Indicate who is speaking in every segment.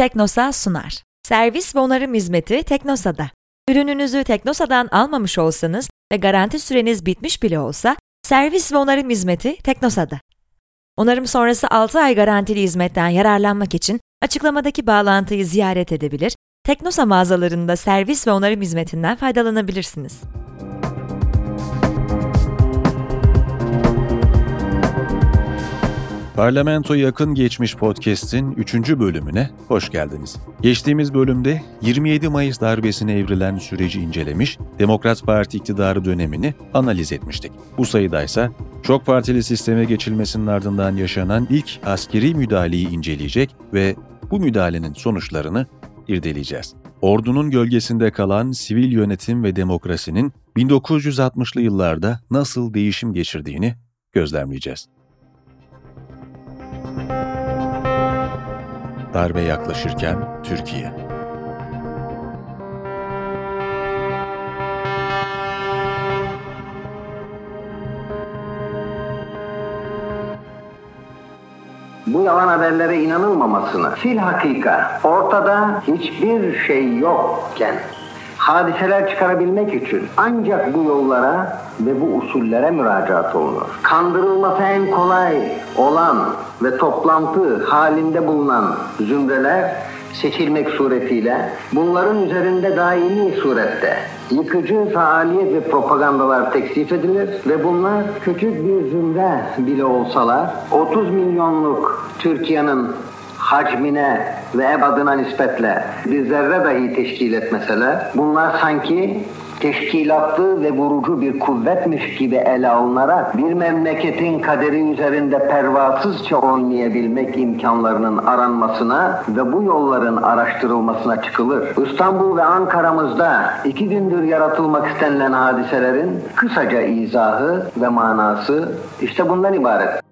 Speaker 1: Teknosa sunar. Servis ve onarım hizmeti Teknosa'da. Ürününüzü Teknosa'dan almamış olsanız ve garanti süreniz bitmiş bile olsa, servis ve onarım hizmeti Teknosa'da. Onarım sonrası 6 ay garantili hizmetten yararlanmak için açıklamadaki bağlantıyı ziyaret edebilir, Teknosa mağazalarında servis ve onarım hizmetinden faydalanabilirsiniz.
Speaker 2: Parlamento Yakın Geçmiş Podcast'in 3. bölümüne hoş geldiniz. Geçtiğimiz bölümde 27 Mayıs darbesine evrilen süreci incelemiş, Demokrat Parti iktidarı dönemini analiz etmiştik. Bu sayıdaysa çok partili sisteme geçilmesinin ardından yaşanan ilk askeri müdahaleyi inceleyecek ve bu müdahalenin sonuçlarını irdeleyeceğiz. Ordunun gölgesinde kalan sivil yönetim ve demokrasinin 1960'lı yıllarda nasıl değişim geçirdiğini gözlemleyeceğiz. Darbe yaklaşırken Türkiye.
Speaker 3: Bu yalan haberlere inanılmamasını, fil hakika. Ortada hiçbir şey yokken hadiseler çıkarabilmek için ancak bu yollara ve bu usullere müracaat olunur. Kandırılması en kolay olan ve toplantı halinde bulunan zümreler seçilmek suretiyle bunların üzerinde daimi surette yıkıcı faaliyet ve propagandalar teksif edilir ve bunlar küçük bir zümre bile olsalar 30 milyonluk Türkiye'nin hacmine ve ebadına nispetle bir zerre dahi teşkil etmeseler bunlar sanki teşkilatlı ve vurucu bir kuvvetmiş gibi ele alınarak bir memleketin kaderi üzerinde pervasızca oynayabilmek imkanlarının aranmasına ve bu yolların araştırılmasına çıkılır. İstanbul ve Ankara'mızda iki gündür yaratılmak istenilen hadiselerin kısaca izahı ve manası işte bundan ibaret.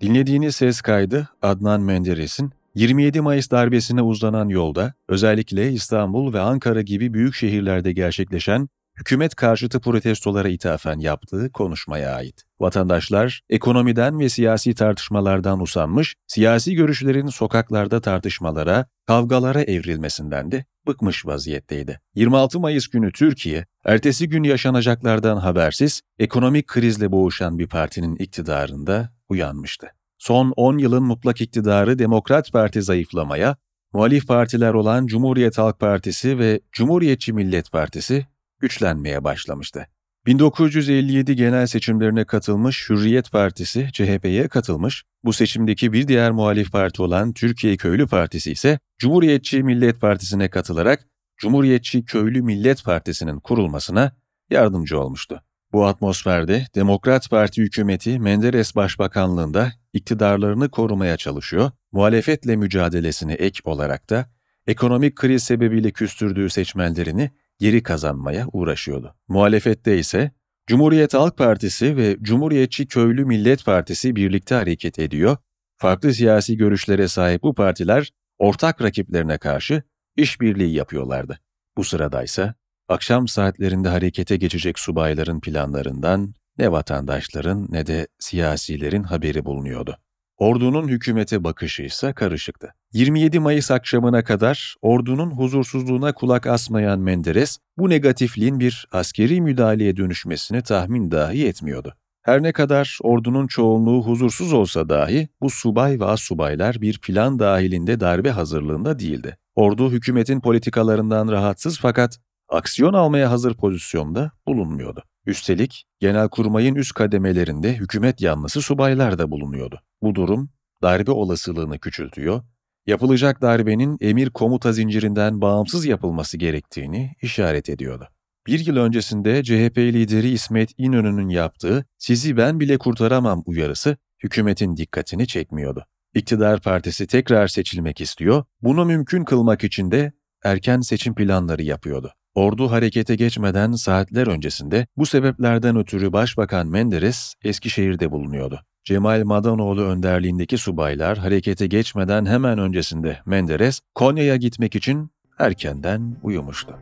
Speaker 2: Dinlediğiniz ses kaydı Adnan Menderes'in 27 Mayıs darbesine uzanan yolda özellikle İstanbul ve Ankara gibi büyük şehirlerde gerçekleşen hükümet karşıtı protestolara ithafen yaptığı konuşmaya ait. Vatandaşlar ekonomiden ve siyasi tartışmalardan usanmış, siyasi görüşlerin sokaklarda tartışmalara, kavgalara evrilmesinden de bıkmış vaziyetteydi. 26 Mayıs günü Türkiye, ertesi gün yaşanacaklardan habersiz, ekonomik krizle boğuşan bir partinin iktidarında uyanmıştı. Son 10 yılın mutlak iktidarı Demokrat Parti zayıflamaya, muhalif partiler olan Cumhuriyet Halk Partisi ve Cumhuriyetçi Millet Partisi güçlenmeye başlamıştı. 1957 genel seçimlerine katılmış Hürriyet Partisi CHP'ye katılmış, bu seçimdeki bir diğer muhalif parti olan Türkiye Köylü Partisi ise Cumhuriyetçi Millet Partisi'ne katılarak Cumhuriyetçi Köylü Millet Partisi'nin kurulmasına yardımcı olmuştu. Bu atmosferde Demokrat Parti hükümeti Menderes Başbakanlığında iktidarlarını korumaya çalışıyor, muhalefetle mücadelesine ek olarak da ekonomik kriz sebebiyle küstürdüğü seçmenlerini geri kazanmaya uğraşıyordu. Muhalefette ise Cumhuriyet Halk Partisi ve Cumhuriyetçi Köylü Millet Partisi birlikte hareket ediyor, farklı siyasi görüşlere sahip bu partiler ortak rakiplerine karşı işbirliği yapıyorlardı. Bu sıradaysa akşam saatlerinde harekete geçecek subayların planlarından ne vatandaşların ne de siyasilerin haberi bulunuyordu. Ordunun hükümete bakışı ise karışıktı. 27 Mayıs akşamına kadar ordunun huzursuzluğuna kulak asmayan Menderes, bu negatifliğin bir askeri müdahaleye dönüşmesini tahmin dahi etmiyordu. Her ne kadar ordunun çoğunluğu huzursuz olsa dahi bu subay ve assubaylar bir plan dahilinde darbe hazırlığında değildi. Ordu hükümetin politikalarından rahatsız fakat aksiyon almaya hazır pozisyonda bulunmuyordu. Üstelik genelkurmayın üst kademelerinde hükümet yanlısı subaylar da bulunuyordu. Bu durum darbe olasılığını küçültüyor, yapılacak darbenin emir komuta zincirinden bağımsız yapılması gerektiğini işaret ediyordu. Bir yıl öncesinde CHP lideri İsmet İnönü'nün yaptığı sizi ben bile kurtaramam uyarısı hükümetin dikkatini çekmiyordu. İktidar partisi tekrar seçilmek istiyor, bunu mümkün kılmak için de erken seçim planları yapıyordu. Ordu harekete geçmeden saatler öncesinde bu sebeplerden ötürü Başbakan Menderes Eskişehir'de bulunuyordu. Cemal Madanoğlu önderliğindeki subaylar harekete geçmeden hemen öncesinde Menderes Konya'ya gitmek için erkenden uyumuştu.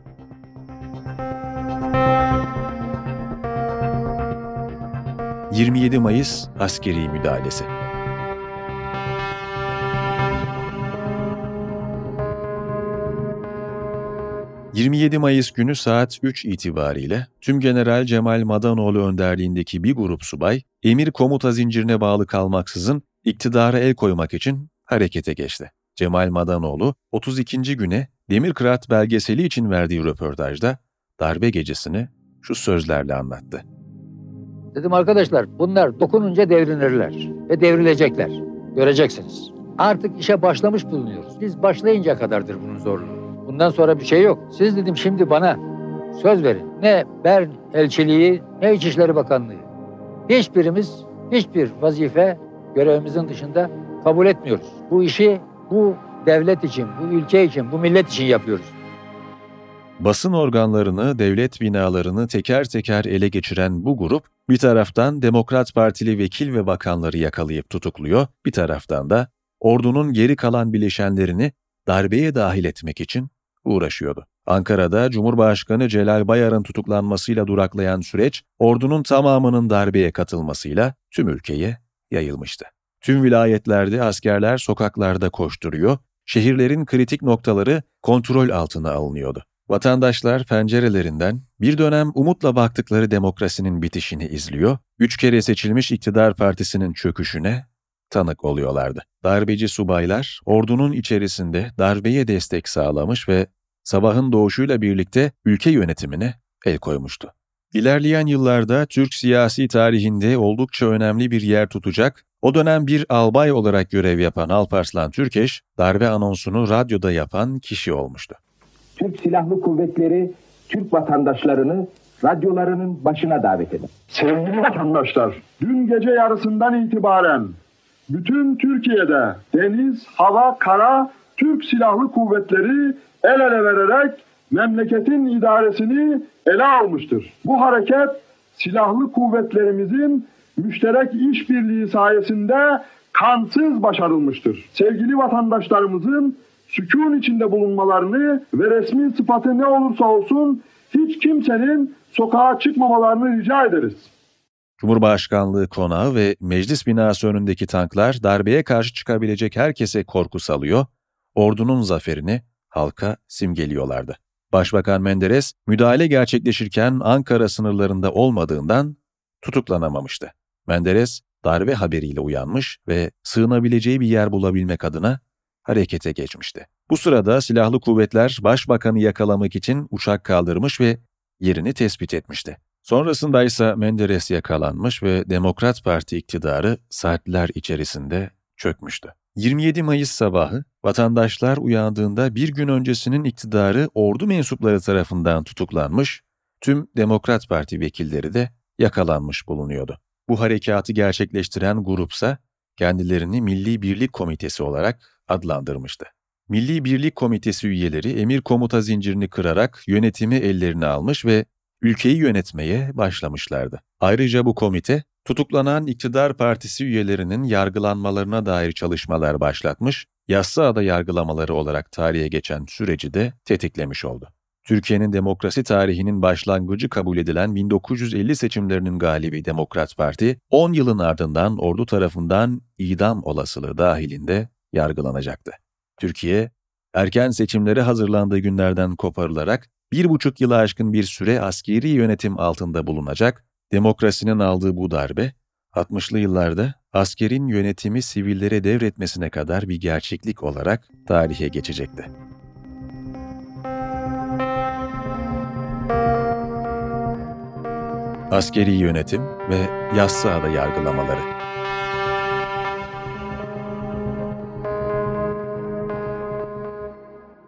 Speaker 2: ...27 Mayıs askeri müdahalesi. 27 Mayıs günü saat 3 itibariyle Tüm General Cemal Madanoğlu önderliğindeki bir grup subay, emir komuta zincirine bağlı kalmaksızın iktidara el koymak için harekete geçti. Cemal Madanoğlu 32. güne Demirkırat belgeseli için verdiği röportajda darbe gecesini şu sözlerle anlattı.
Speaker 4: Dedim arkadaşlar bunlar dokununca devrinirler ve devrilecekler. Göreceksiniz. Artık işe başlamış bulunuyoruz. Biz başlayınca kadardır bunun zorluğu. Bundan sonra bir şey yok. Siz dedim şimdi bana söz verin. Ne Bern elçiliği ne İçişleri Bakanlığı. Hiçbirimiz hiçbir vazife görevimizin dışında kabul etmiyoruz. Bu işi bu devlet için, bu ülke için, bu millet için yapıyoruz.
Speaker 2: Basın organlarını, devlet binalarını teker teker ele geçiren bu grup, bir taraftan Demokrat Partili vekil ve bakanları yakalayıp tutukluyor, bir taraftan da ordunun geri kalan bileşenlerini darbeye dahil etmek için uğraşıyordu. Ankara'da Cumhurbaşkanı Celal Bayar'ın tutuklanmasıyla duraklayan süreç, ordunun tamamının darbeye katılmasıyla tüm ülkeye yayılmıştı. Tüm vilayetlerde askerler sokaklarda koşturuyor, şehirlerin kritik noktaları kontrol altına alınıyordu. Vatandaşlar pencerelerinden bir dönem umutla baktıkları demokrasinin bitişini izliyor, üç kere seçilmiş iktidar partisinin çöküşüne tanık oluyorlardı. Darbeci subaylar ordunun içerisinde darbeye destek sağlamış ve sabahın doğuşuyla birlikte ülke yönetimine el koymuştu. İlerleyen yıllarda Türk siyasi tarihinde oldukça önemli bir yer tutacak, o dönem bir albay olarak görev yapan Alparslan Türkeş, darbe anonsunu radyoda yapan kişi olmuştu.
Speaker 5: Türk Silahlı Kuvvetleri Türk vatandaşlarını radyolarının başına davet eder.
Speaker 6: Sevgili vatandaşlar, dün gece yarısından itibaren bütün Türkiye'de deniz, hava, kara Türk Silahlı Kuvvetleri el ele vererek memleketin idaresini ele almıştır. Bu hareket silahlı kuvvetlerimizin müşterek işbirliği sayesinde kansız başarılmıştır. Sevgili vatandaşlarımızın sükun içinde bulunmalarını ve resmi sıfatı ne olursa olsun hiç kimsenin sokağa çıkmamalarını rica ederiz.
Speaker 2: Cumhurbaşkanlığı konağı ve meclis binası önündeki tanklar darbeye karşı çıkabilecek herkese korku salıyor, ordunun zaferini halka simgeliyorlardı. Başbakan Menderes müdahale gerçekleşirken Ankara sınırlarında olmadığından tutuklanamamıştı. Menderes darbe haberiyle uyanmış ve sığınabileceği bir yer bulabilmek adına harekete geçmişti. Bu sırada silahlı kuvvetler başbakanı yakalamak için uçak kaldırmış ve yerini tespit etmişti. Sonrasında ise Menderes yakalanmış ve Demokrat Parti iktidarı saatler içerisinde çökmüştü. 27 Mayıs sabahı vatandaşlar uyandığında bir gün öncesinin iktidarı ordu mensupları tarafından tutuklanmış, tüm Demokrat Parti vekilleri de yakalanmış bulunuyordu. Bu harekatı gerçekleştiren grupsa kendilerini Milli Birlik Komitesi olarak adlandırmıştı. Milli Birlik Komitesi üyeleri emir komuta zincirini kırarak yönetimi ellerine almış ve ülkeyi yönetmeye başlamışlardı. Ayrıca bu komite, tutuklanan iktidar partisi üyelerinin yargılanmalarına dair çalışmalar başlatmış, Yassıada yargılamaları olarak tarihe geçen süreci de tetiklemiş oldu. Türkiye'nin demokrasi tarihinin başlangıcı kabul edilen 1950 seçimlerinin galibi Demokrat Parti, 10 yılın ardından ordu tarafından idam olasılığı dahilinde yargılanacaktı. Türkiye, erken seçimlere hazırlandığı günlerden koparılarak bir buçuk yılı aşkın bir süre askeri yönetim altında bulunacak, demokrasinin aldığı bu darbe, 60'lı yıllarda askerin yönetimi sivillere devretmesine kadar bir gerçeklik olarak tarihe geçecekti. Askeri yönetim ve Yassıada yargılamaları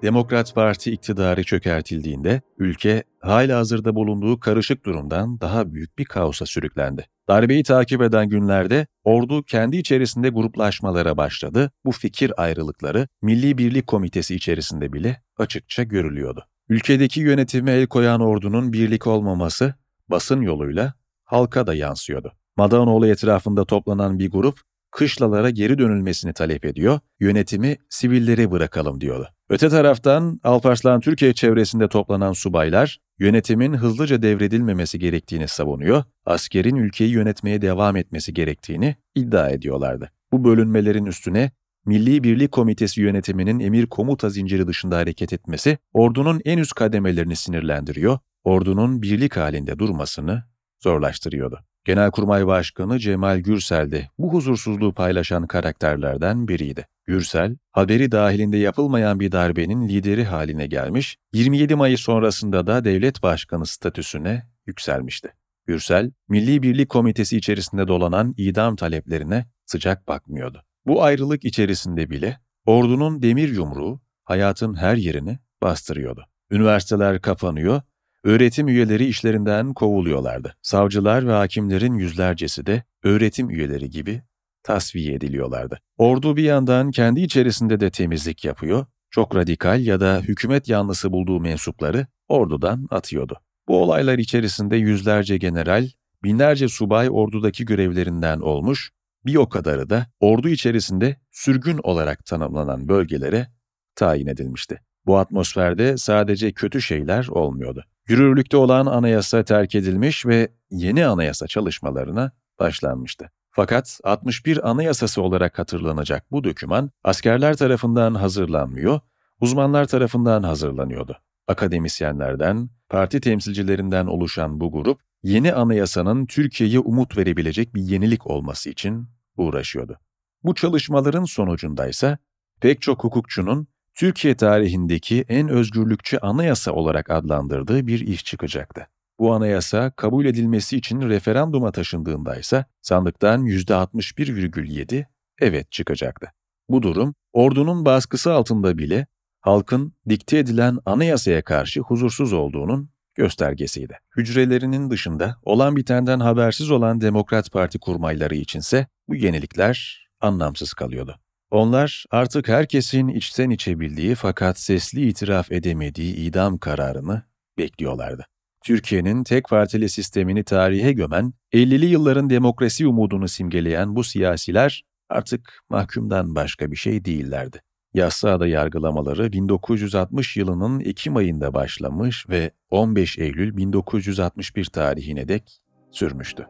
Speaker 2: Demokrat Parti iktidarı çökertildiğinde ülke hala hazırda bulunduğu karışık durumdan daha büyük bir kaosa sürüklendi. Darbeyi takip eden günlerde ordu kendi içerisinde gruplaşmalara başladı. Bu fikir ayrılıkları Milli Birlik Komitesi içerisinde bile açıkça görülüyordu. Ülkedeki yönetime el koyan ordunun birlik olmaması basın yoluyla halka da yansıyordu. Madanoğlu etrafında toplanan bir grup kışlalara geri dönülmesini talep ediyor, yönetimi sivillere bırakalım diyordu. Öte taraftan Alparslan Türkiye çevresinde toplanan subaylar yönetimin hızlıca devredilmemesi gerektiğini savunuyor, askerin ülkeyi yönetmeye devam etmesi gerektiğini iddia ediyorlardı. Bu bölünmelerin üstüne Milli Birlik Komitesi yönetiminin emir komuta zinciri dışında hareket etmesi ordunun en üst kademelerini sinirlendiriyor, ordunun birlik halinde durmasını zorlaştırıyordu. Genelkurmay Başkanı Cemal Gürsel de bu huzursuzluğu paylaşan karakterlerden biriydi. Gürsel, haberi dahilinde yapılmayan bir darbenin lideri haline gelmiş, 27 Mayıs sonrasında da devlet başkanı statüsüne yükselmişti. Gürsel, Milli Birlik Komitesi içerisinde dolanan idam taleplerine sıcak bakmıyordu. Bu ayrılık içerisinde bile ordunun demir yumruğu hayatın her yerini bastırıyordu. Üniversiteler kapanıyor, öğretim üyeleri işlerinden kovuluyorlardı. Savcılar ve hakimlerin yüzlercesi de öğretim üyeleri gibi tasfiye ediliyorlardı. Ordu bir yandan kendi içerisinde de temizlik yapıyor, çok radikal ya da hükümet yanlısı bulduğu mensupları ordudan atıyordu. Bu olaylar içerisinde yüzlerce general, binlerce subay ordudaki görevlerinden olmuş, bir o kadarı da ordu içerisinde sürgün olarak tanımlanan bölgelere tayin edilmişti. Bu atmosferde sadece kötü şeyler olmuyordu. Yürürlükte olan anayasa terk edilmiş ve yeni anayasa çalışmalarına başlanmıştı. Fakat 61 Anayasası olarak hatırlanacak bu döküman askerler tarafından hazırlanmıyor, uzmanlar tarafından hazırlanıyordu. Akademisyenlerden, parti temsilcilerinden oluşan bu grup, yeni anayasanın Türkiye'ye umut verebilecek bir yenilik olması için uğraşıyordu. Bu çalışmaların sonucundaysa pek çok hukukçunun Türkiye tarihindeki en özgürlükçü anayasa olarak adlandırdığı bir iş çıkacaktı. Bu anayasa kabul edilmesi için referanduma taşındığında ise sandıktan %61,7 evet çıkacaktı. Bu durum ordunun baskısı altında bile halkın dikte edilen anayasaya karşı huzursuz olduğunun göstergesiydi. Hücrelerinin dışında olan bitenden habersiz olan Demokrat Parti kurmayları içinse bu yenilikler anlamsız kalıyordu. Onlar artık herkesin içten içe bildiği fakat sesli itiraf edemediği idam kararını bekliyorlardı. Türkiye'nin tek partili sistemini tarihe gömen, 50'li yılların demokrasi umudunu simgeleyen bu siyasiler artık mahkumdan başka bir şey değillerdi. Yassıada yargılamaları 1960 yılının Ekim ayında başlamış ve 15 Eylül 1961 tarihine dek sürmüştü.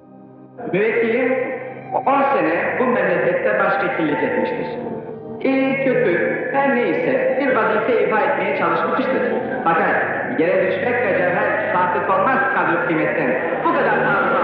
Speaker 7: Müvekkilim 10 sene bu memlekette başvekillik etmiştir. İyi kötü her neyse bir vazife ifa etmeye çalışmıştır. Fakat yere düşmek ve cevher sabit olmaz kadro kıymetten. Bu kadar tanrısal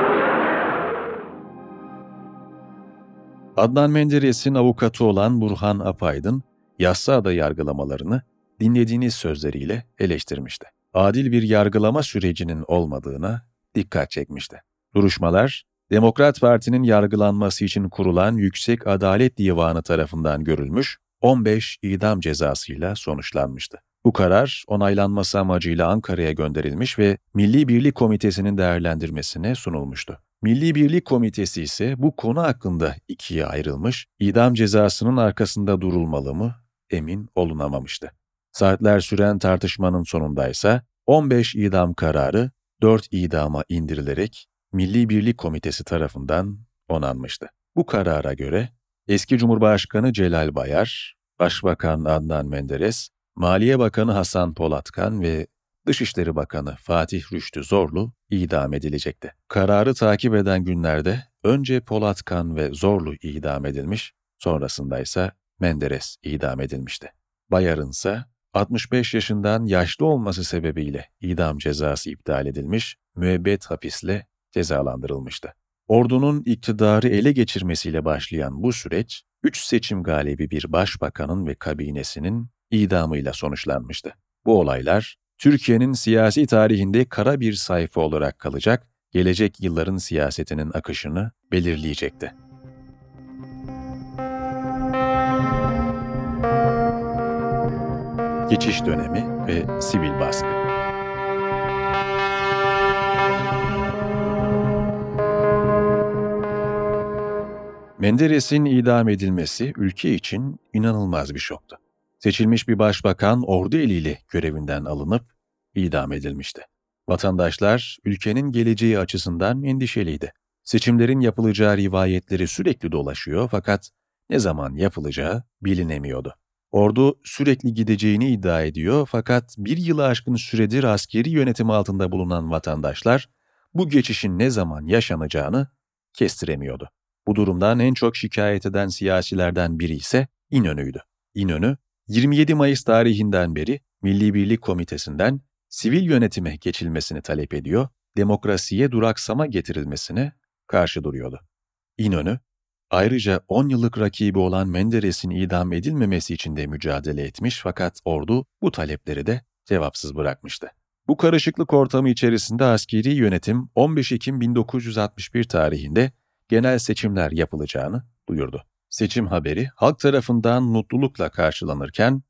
Speaker 2: Adnan Menderes'in avukatı olan Burhan Apaydın, Yassıada yargılamalarını dinlediğiniz sözleriyle eleştirmişti. Adil bir yargılama sürecinin olmadığına dikkat çekmişti. Duruşmalar, Demokrat Parti'nin yargılanması için kurulan Yüksek Adalet Divanı tarafından görülmüş, 15 idam cezasıyla sonuçlanmıştı. Bu karar onaylanması amacıyla Ankara'ya gönderilmiş ve Milli Birlik Komitesi'nin değerlendirmesine sunulmuştu. Milli Birlik Komitesi ise bu konu hakkında ikiye ayrılmış, idam cezasının arkasında durulmalı mı emin olunamamıştı. Saatler süren tartışmanın sonundaysa 15 idam kararı 4 idama indirilerek Milli Birlik Komitesi tarafından onanmıştı. Bu karara göre eski Cumhurbaşkanı Celal Bayar, Başbakan Adnan Menderes, Maliye Bakanı Hasan Polatkan ve Dışişleri Bakanı Fatih Rüştü Zorlu idam edilecekti. Kararı takip eden günlerde önce Polatkan ve Zorlu idam edilmiş, sonrasında ise Menderes idam edilmişti. Bayar'ın ise 65 yaşından yaşlı olması sebebiyle idam cezası iptal edilmiş, müebbet hapisle cezalandırılmıştı. Ordunun iktidarı ele geçirmesiyle başlayan bu süreç, üç seçim galibi bir başbakanın ve kabinesinin idamıyla sonuçlanmıştı. Bu olaylar, Türkiye'nin siyasi tarihinde kara bir sayfa olarak kalacak, gelecek yılların siyasetinin akışını belirleyecekti. Geçiş dönemi ve sivil baskı Menderes'in idam edilmesi ülke için inanılmaz bir şoktu. Seçilmiş bir başbakan ordu eliyle görevinden alınıp idam edilmişti. Vatandaşlar ülkenin geleceği açısından endişeliydi. Seçimlerin yapılacağı rivayetleri sürekli dolaşıyor fakat ne zaman yapılacağı bilinemiyordu. Ordu sürekli gideceğini iddia ediyor fakat bir yılı aşkın süredir askeri yönetim altında bulunan vatandaşlar bu geçişin ne zaman yaşanacağını kestiremiyordu. Bu durumdan en çok şikayet eden siyasilerden biri ise İnönü'ydü. İnönü, 27 Mayıs tarihinden beri Milli Birlik Komitesi'nden sivil yönetime geçilmesini talep ediyor, demokrasiye duraksama getirilmesine karşı duruyordu. İnönü, ayrıca 10 yıllık rakibi olan Menderes'in idam edilmemesi için de mücadele etmiş fakat ordu bu talepleri de cevapsız bırakmıştı. Bu karışıklık ortamı içerisinde askeri yönetim 15 Ekim 1961 tarihinde genel seçimler yapılacağını duyurdu. Seçim haberi halk tarafından mutlulukla karşılanırken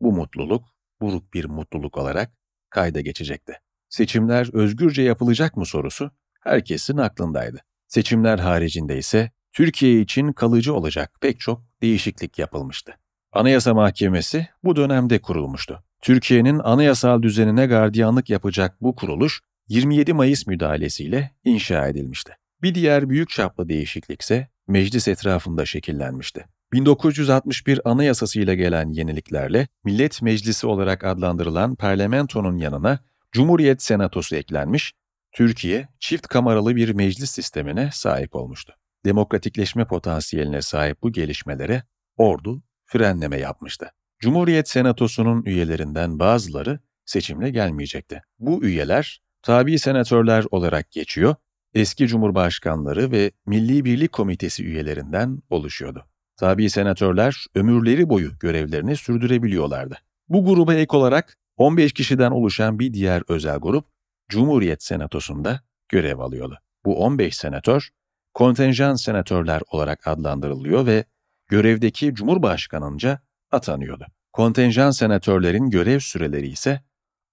Speaker 2: bu mutluluk buruk bir mutluluk olarak kayda geçecekti. Seçimler özgürce yapılacak mı sorusu herkesin aklındaydı. Seçimler haricinde ise Türkiye için kalıcı olacak pek çok değişiklik yapılmıştı. Anayasa Mahkemesi bu dönemde kurulmuştu. Türkiye'nin anayasal düzenine gardiyanlık yapacak bu kuruluş 27 Mayıs müdahalesiyle inşa edilmişti. Bir diğer büyük çaplı değişiklik ise meclis etrafında şekillenmişti. 1961 Anayasası ile gelen yeniliklerle Millet Meclisi olarak adlandırılan parlamentonun yanına Cumhuriyet Senatosu eklenmiş, Türkiye çift kameralı bir meclis sistemine sahip olmuştu. Demokratikleşme potansiyeline sahip bu gelişmelere ordu frenleme yapmıştı. Cumhuriyet Senatosu'nun üyelerinden bazıları seçimle gelmeyecekti. Bu üyeler tabi senatörler olarak geçiyor, eski cumhurbaşkanları ve Milli Birlik Komitesi üyelerinden oluşuyordu. Tabi senatörler ömürleri boyu görevlerini sürdürebiliyorlardı. Bu gruba ek olarak 15 kişiden oluşan bir diğer özel grup Cumhuriyet Senatosu'nda görev alıyordu. Bu 15 senatör kontenjan senatörler olarak adlandırılıyor ve görevdeki Cumhurbaşkanınca atanıyordu. Kontenjan senatörlerin görev süreleri ise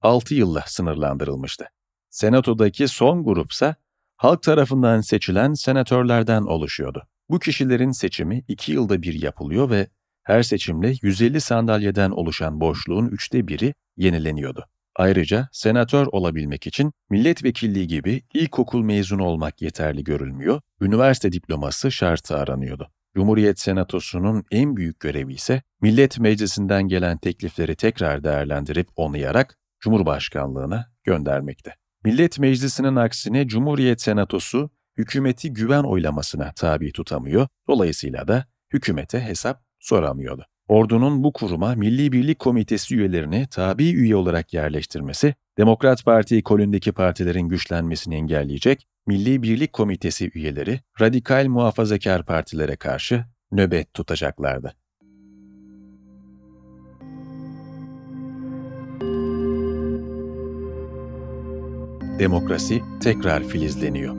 Speaker 2: 6 yılla sınırlandırılmıştı. Senatodaki son grupsa halk tarafından seçilen senatörlerden oluşuyordu. Bu kişilerin seçimi 2 yılda bir yapılıyor ve her seçimle 150 sandalyeden oluşan boşluğun üçte biri yenileniyordu. Ayrıca senatör olabilmek için milletvekilliği gibi ilkokul mezunu olmak yeterli görülmüyor, üniversite diploması şartı aranıyordu. Cumhuriyet Senatosu'nun en büyük görevi ise Millet Meclisi'nden gelen teklifleri tekrar değerlendirip onayarak Cumhurbaşkanlığına göndermekte. Millet Meclisi'nin aksine Cumhuriyet Senatosu hükümeti güven oylamasına tabi tutamıyor, dolayısıyla da hükümete hesap soramıyordu. Ordunun bu kuruma Milli Birlik Komitesi üyelerini tabi üye olarak yerleştirmesi, Demokrat Parti kolündeki partilerin güçlenmesini engelleyecek, Milli Birlik Komitesi üyeleri radikal muhafazakar partilere karşı nöbet tutacaklardı. Demokrasi tekrar filizleniyor.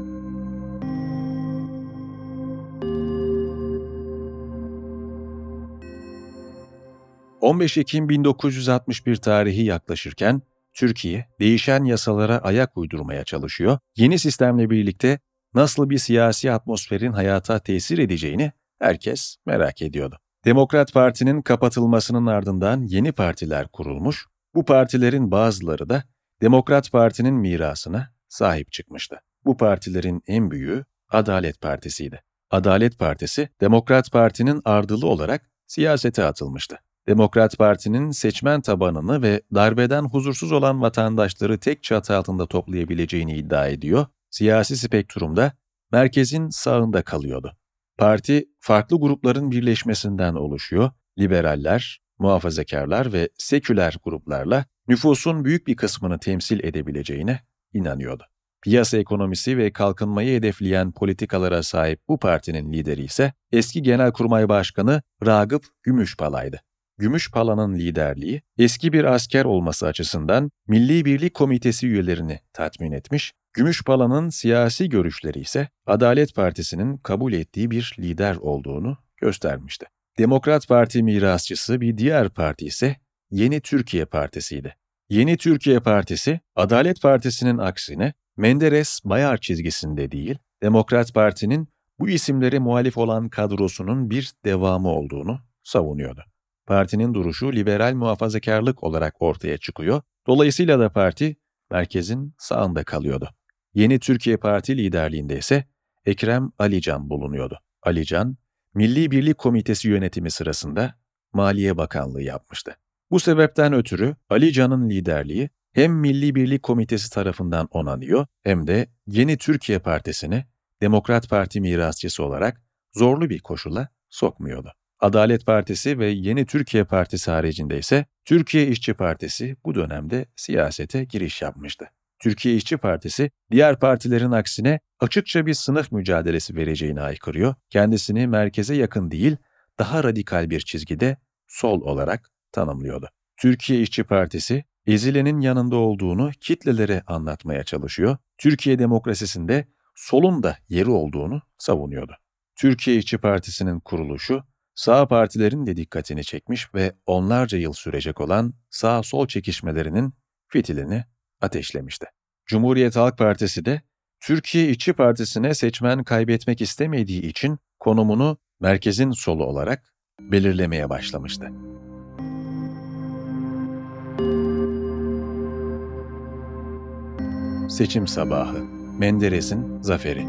Speaker 2: 15 Ekim 1961 tarihi yaklaşırken Türkiye değişen yasalara ayak uydurmaya çalışıyor. Yeni sistemle birlikte nasıl bir siyasi atmosferin hayata tesir edeceğini herkes merak ediyordu. Demokrat Parti'nin kapatılmasının ardından yeni partiler kurulmuş, bu partilerin bazıları da Demokrat Parti'nin mirasına sahip çıkmıştı. Bu partilerin en büyüğü Adalet Partisi'ydi. Adalet Partisi, Demokrat Parti'nin ardılı olarak siyasete atılmıştı. Demokrat Parti'nin seçmen tabanını ve darbeden huzursuz olan vatandaşları tek çatı altında toplayabileceğini iddia ediyor, siyasi spektrumda merkezin sağında kalıyordu. Parti, farklı grupların birleşmesinden oluşuyor, liberaller, muhafazakarlar ve seküler gruplarla nüfusun büyük bir kısmını temsil edebileceğine inanıyordu. Piyasa ekonomisi ve kalkınmayı hedefleyen politikalara sahip bu partinin lideri ise eski Genelkurmay Başkanı Ragıp Gümüşpala'ydı. Gümüşpala'nın liderliği, eski bir asker olması açısından Milli Birlik Komitesi üyelerini tatmin etmiş, Gümüşpala'nın siyasi görüşleri ise Adalet Partisi'nin kabul ettiği bir lider olduğunu göstermişti. Demokrat Parti mirasçısı bir diğer parti ise Yeni Türkiye Partisi'ydi. Yeni Türkiye Partisi, Adalet Partisi'nin aksine Menderes Bayar çizgisinde değil, Demokrat Parti'nin bu isimlere muhalif olan kadrosunun bir devamı olduğunu savunuyordu. Partinin duruşu liberal muhafazakarlık olarak ortaya çıkıyor. Dolayısıyla da parti merkezin sağında kalıyordu. Yeni Türkiye Parti liderliğinde ise Ekrem Alican bulunuyordu. Alican, Milli Birlik Komitesi yönetimi sırasında Maliye Bakanlığı yapmıştı. Bu sebepten ötürü Alican'ın liderliği hem Milli Birlik Komitesi tarafından onanıyor hem de Yeni Türkiye Partisi'ni Demokrat Parti mirasçısı olarak zorlu bir koşula sokmuyordu. Adalet Partisi ve Yeni Türkiye Partisi haricinde ise Türkiye İşçi Partisi bu dönemde siyasete giriş yapmıştı. Türkiye İşçi Partisi diğer partilerin aksine açıkça bir sınıf mücadelesi vereceğini aykırıyor, kendisini merkeze yakın değil, daha radikal bir çizgide sol olarak tanımlıyordu. Türkiye İşçi Partisi, ezilenin yanında olduğunu kitlelere anlatmaya çalışıyor, Türkiye demokrasisinde solun da yeri olduğunu savunuyordu. Türkiye İşçi Partisi'nin kuruluşu, sağ partilerin de dikkatini çekmiş ve onlarca yıl sürecek olan sağ-sol çekişmelerinin fitilini ateşlemişti. Cumhuriyet Halk Partisi de Türkiye İşçi Partisi'ne seçmen kaybetmek istemediği için konumunu merkezin solu olarak belirlemeye başlamıştı. Seçim sabahı Menderes'in zaferi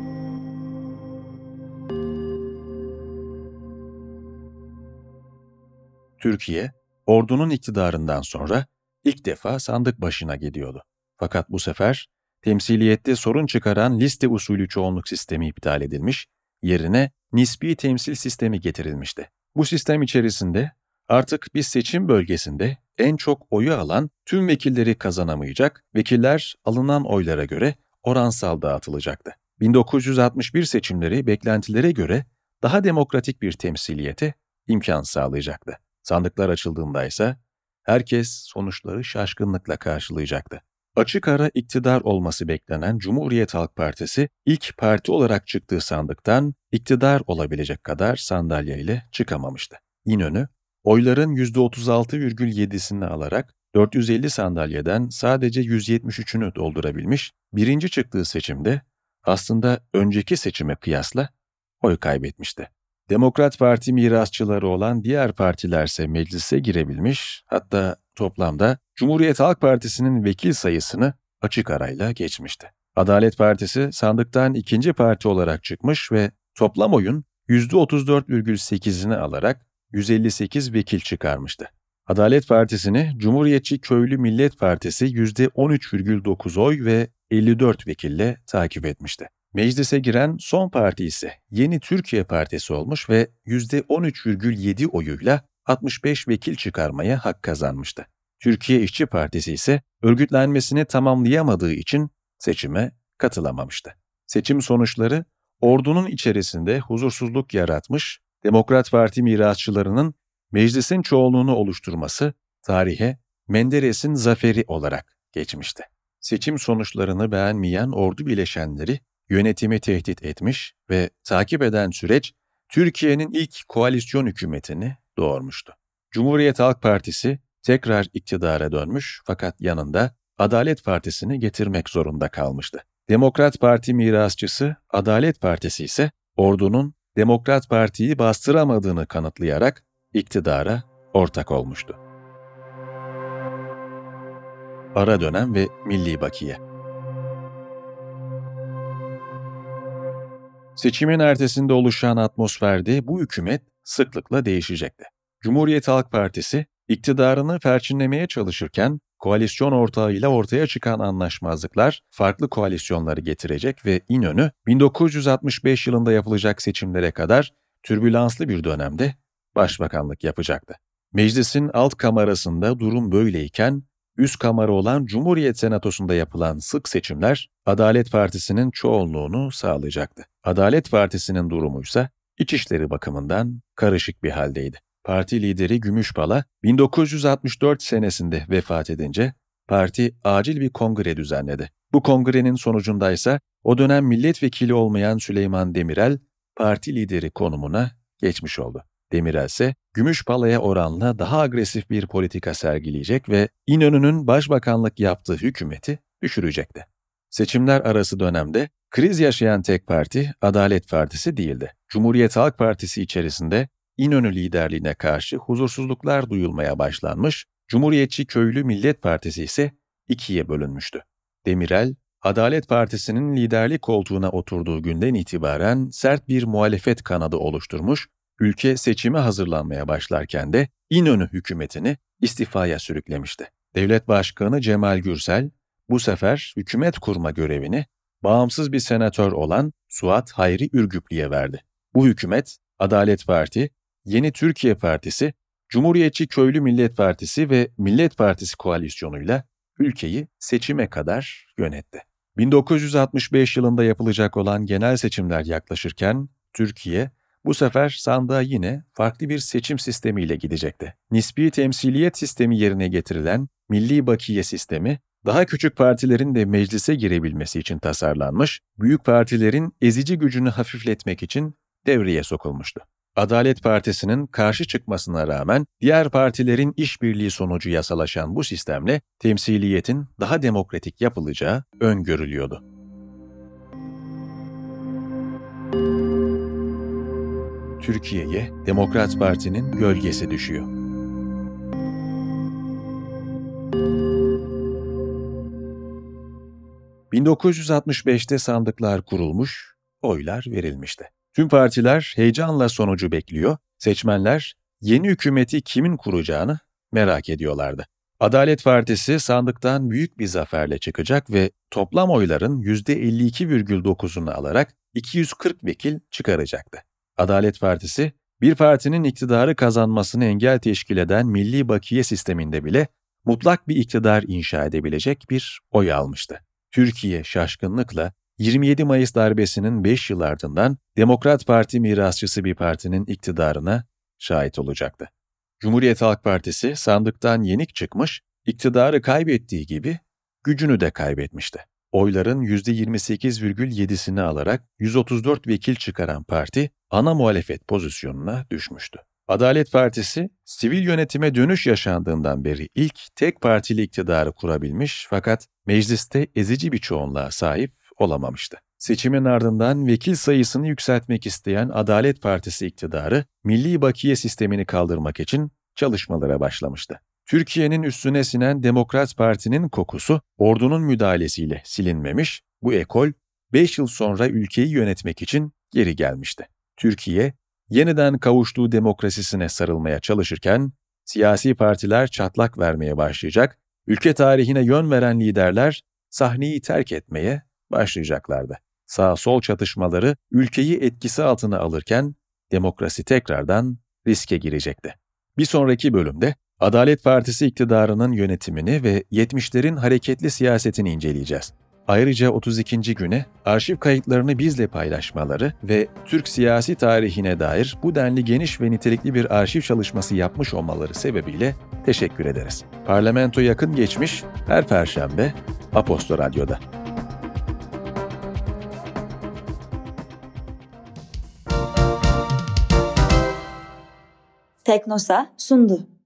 Speaker 2: Türkiye, ordunun iktidarından sonra ilk defa sandık başına gidiyordu. Fakat bu sefer temsiliyette sorun çıkaran liste usulü çoğunluk sistemi iptal edilmiş, yerine nispi temsil sistemi getirilmişti. Bu sistem içerisinde artık bir seçim bölgesinde en çok oyu alan tüm vekilleri kazanamayacak, vekiller alınan oylara göre oransal dağıtılacaktı. 1961 seçimleri beklentilere göre daha demokratik bir temsiliyete imkan sağlayacaktı. Sandıklar açıldığında ise herkes sonuçları şaşkınlıkla karşılayacaktı. Açık ara iktidar olması beklenen Cumhuriyet Halk Partisi ilk parti olarak çıktığı sandıktan iktidar olabilecek kadar sandalyeyle çıkamamıştı. İnönü, oyların %36,7'sini alarak 450 sandalyeden sadece 173'ünü doldurabilmiş, birinci çıktığı seçimde aslında önceki seçime kıyasla oy kaybetmişti. Demokrat Parti mirasçıları olan diğer partilerse meclise girebilmiş, hatta toplamda Cumhuriyet Halk Partisi'nin vekil sayısını açık arayla geçmişti. Adalet Partisi sandıktan ikinci parti olarak çıkmış ve toplam oyun %34,8'ini alarak 158 vekil çıkarmıştı. Adalet Partisi'ni Cumhuriyetçi Köylü Millet Partisi %13,9 oy ve 54 vekille takip etmişti. Meclise giren son parti ise Yeni Türkiye Partisi olmuş ve %13,7 oyuyla 65 vekil çıkarmaya hak kazanmıştı. Türkiye İşçi Partisi ise örgütlenmesini tamamlayamadığı için seçime katılamamıştı. Seçim sonuçları ordunun içerisinde huzursuzluk yaratmış, Demokrat Parti mirasçılarının meclisin çoğunluğunu oluşturması tarihe Menderes'in zaferi olarak geçmişti. Seçim sonuçlarını beğenmeyen ordu bileşenleri yönetimi tehdit etmiş ve takip eden süreç Türkiye'nin ilk koalisyon hükümetini doğurmuştu. Cumhuriyet Halk Partisi tekrar iktidara dönmüş fakat yanında Adalet Partisi'ni getirmek zorunda kalmıştı. Demokrat Parti mirasçısı Adalet Partisi ise ordunun Demokrat Parti'yi bastıramadığını kanıtlayarak iktidara ortak olmuştu. Ara dönem ve Milli Bakiye Seçimin ertesinde oluşan atmosferde bu hükümet sıklıkla değişecekti. Cumhuriyet Halk Partisi iktidarını perçinlemeye çalışırken koalisyon ortağıyla ortaya çıkan anlaşmazlıklar farklı koalisyonları getirecek ve İnönü 1965 yılında yapılacak seçimlere kadar türbülanslı bir dönemde başbakanlık yapacaktı. Meclisin alt kamerasında durum böyleyken üst kamera olan Cumhuriyet Senatosu'nda yapılan sık seçimler Adalet Partisi'nin çoğunluğunu sağlayacaktı. Adalet Partisi'nin durumuysa içişleri bakımından karışık bir haldeydi. Parti lideri Gümüşpala 1964 senesinde vefat edince parti acil bir kongre düzenledi. Bu kongrenin sonucunda ise o dönem milletvekili olmayan Süleyman Demirel parti lideri konumuna geçmiş oldu. Demirel ise Gümüşpala'ya oranla daha agresif bir politika sergileyecek ve İnönü'nün başbakanlık yaptığı hükümeti düşürecekti. Seçimler arası dönemde kriz yaşayan tek parti Adalet Partisi değildi. Cumhuriyet Halk Partisi içerisinde İnönü liderliğine karşı huzursuzluklar duyulmaya başlanmış, Cumhuriyetçi Köylü Millet Partisi ise ikiye bölünmüştü. Demirel, Adalet Partisi'nin liderlik koltuğuna oturduğu günden itibaren sert bir muhalefet kanadı oluşturmuş, ülke seçime hazırlanmaya başlarken de İnönü hükümetini istifaya sürüklemişti. Devlet Başkanı Cemal Gürsel, bu sefer hükümet kurma görevini bağımsız bir senatör olan Suat Hayri Ürgüplü'ye verdi. Bu hükümet, Adalet Parti, Yeni Türkiye Partisi, Cumhuriyetçi Köylü Millet Partisi ve Millet Partisi koalisyonuyla ülkeyi seçime kadar yönetti. 1965 yılında yapılacak olan genel seçimler yaklaşırken Türkiye bu sefer sandığa yine farklı bir seçim sistemiyle gidecekti. Nispi temsiliyet sistemi yerine getirilen Milli Bakiye sistemi, daha küçük partilerin de meclise girebilmesi için tasarlanmış, büyük partilerin ezici gücünü hafifletmek için devreye sokulmuştu. Adalet Partisi'nin karşı çıkmasına rağmen diğer partilerin işbirliği sonucu yasalaşan bu sistemle temsiliyetin daha demokratik yapılacağı öngörülüyordu. Türkiye'ye Demokrat Parti'nin gölgesi düşüyor. ...1965'te sandıklar kurulmuş, oylar verilmişti. Tüm partiler heyecanla sonucu bekliyor, seçmenler yeni hükümeti kimin kuracağını merak ediyorlardı. Adalet Partisi sandıktan büyük bir zaferle çıkacak ve toplam oyların %52,9'unu alarak 240 vekil çıkaracaktı. Adalet Partisi, bir partinin iktidarı kazanmasını engel teşkil eden milli bakiye sisteminde bile mutlak bir iktidar inşa edebilecek bir oy almıştı. Türkiye şaşkınlıkla 27 Mayıs darbesinin 5 yıl ardından Demokrat Parti mirasçısı bir partinin iktidarına şahit olacaktı. Cumhuriyet Halk Partisi sandıktan yenik çıkmış, iktidarı kaybettiği gibi gücünü de kaybetmişti. Oyların %28,7'sini alarak 134 vekil çıkaran parti ana muhalefet pozisyonuna düşmüştü. Adalet Partisi, sivil yönetime dönüş yaşandığından beri ilk tek partili iktidarı kurabilmiş fakat mecliste ezici bir çoğunluğa sahip olamamıştı. Seçimin ardından vekil sayısını yükseltmek isteyen Adalet Partisi iktidarı, milli bakiye sistemini kaldırmak için çalışmalara başlamıştı. Türkiye'nin üstüne sinen Demokrat Parti'nin kokusu ordunun müdahalesiyle silinmemiş, bu ekol 5 yıl sonra ülkeyi yönetmek için geri gelmişti. Türkiye, yeniden kavuştuğu demokrasisine sarılmaya çalışırken, siyasi partiler çatlak vermeye başlayacak, ülke tarihine yön veren liderler sahneyi terk etmeye başlayacaklardı. Sağ-sol çatışmaları ülkeyi etkisi altına alırken demokrasi tekrardan riske girecekti. Bir sonraki bölümde Adalet Partisi iktidarının yönetimini ve 70'lerin hareketli siyasetini inceleyeceğiz. Ayrıca 32. güne arşiv kayıtlarını bizle paylaşmaları ve Türk siyasi tarihine dair bu denli geniş ve nitelikli bir arşiv çalışması yapmış olmaları sebebiyle teşekkür ederiz. Parlamento yakın geçmiş her perşembe Aposto Radyo'da.
Speaker 8: Teknosa sundu.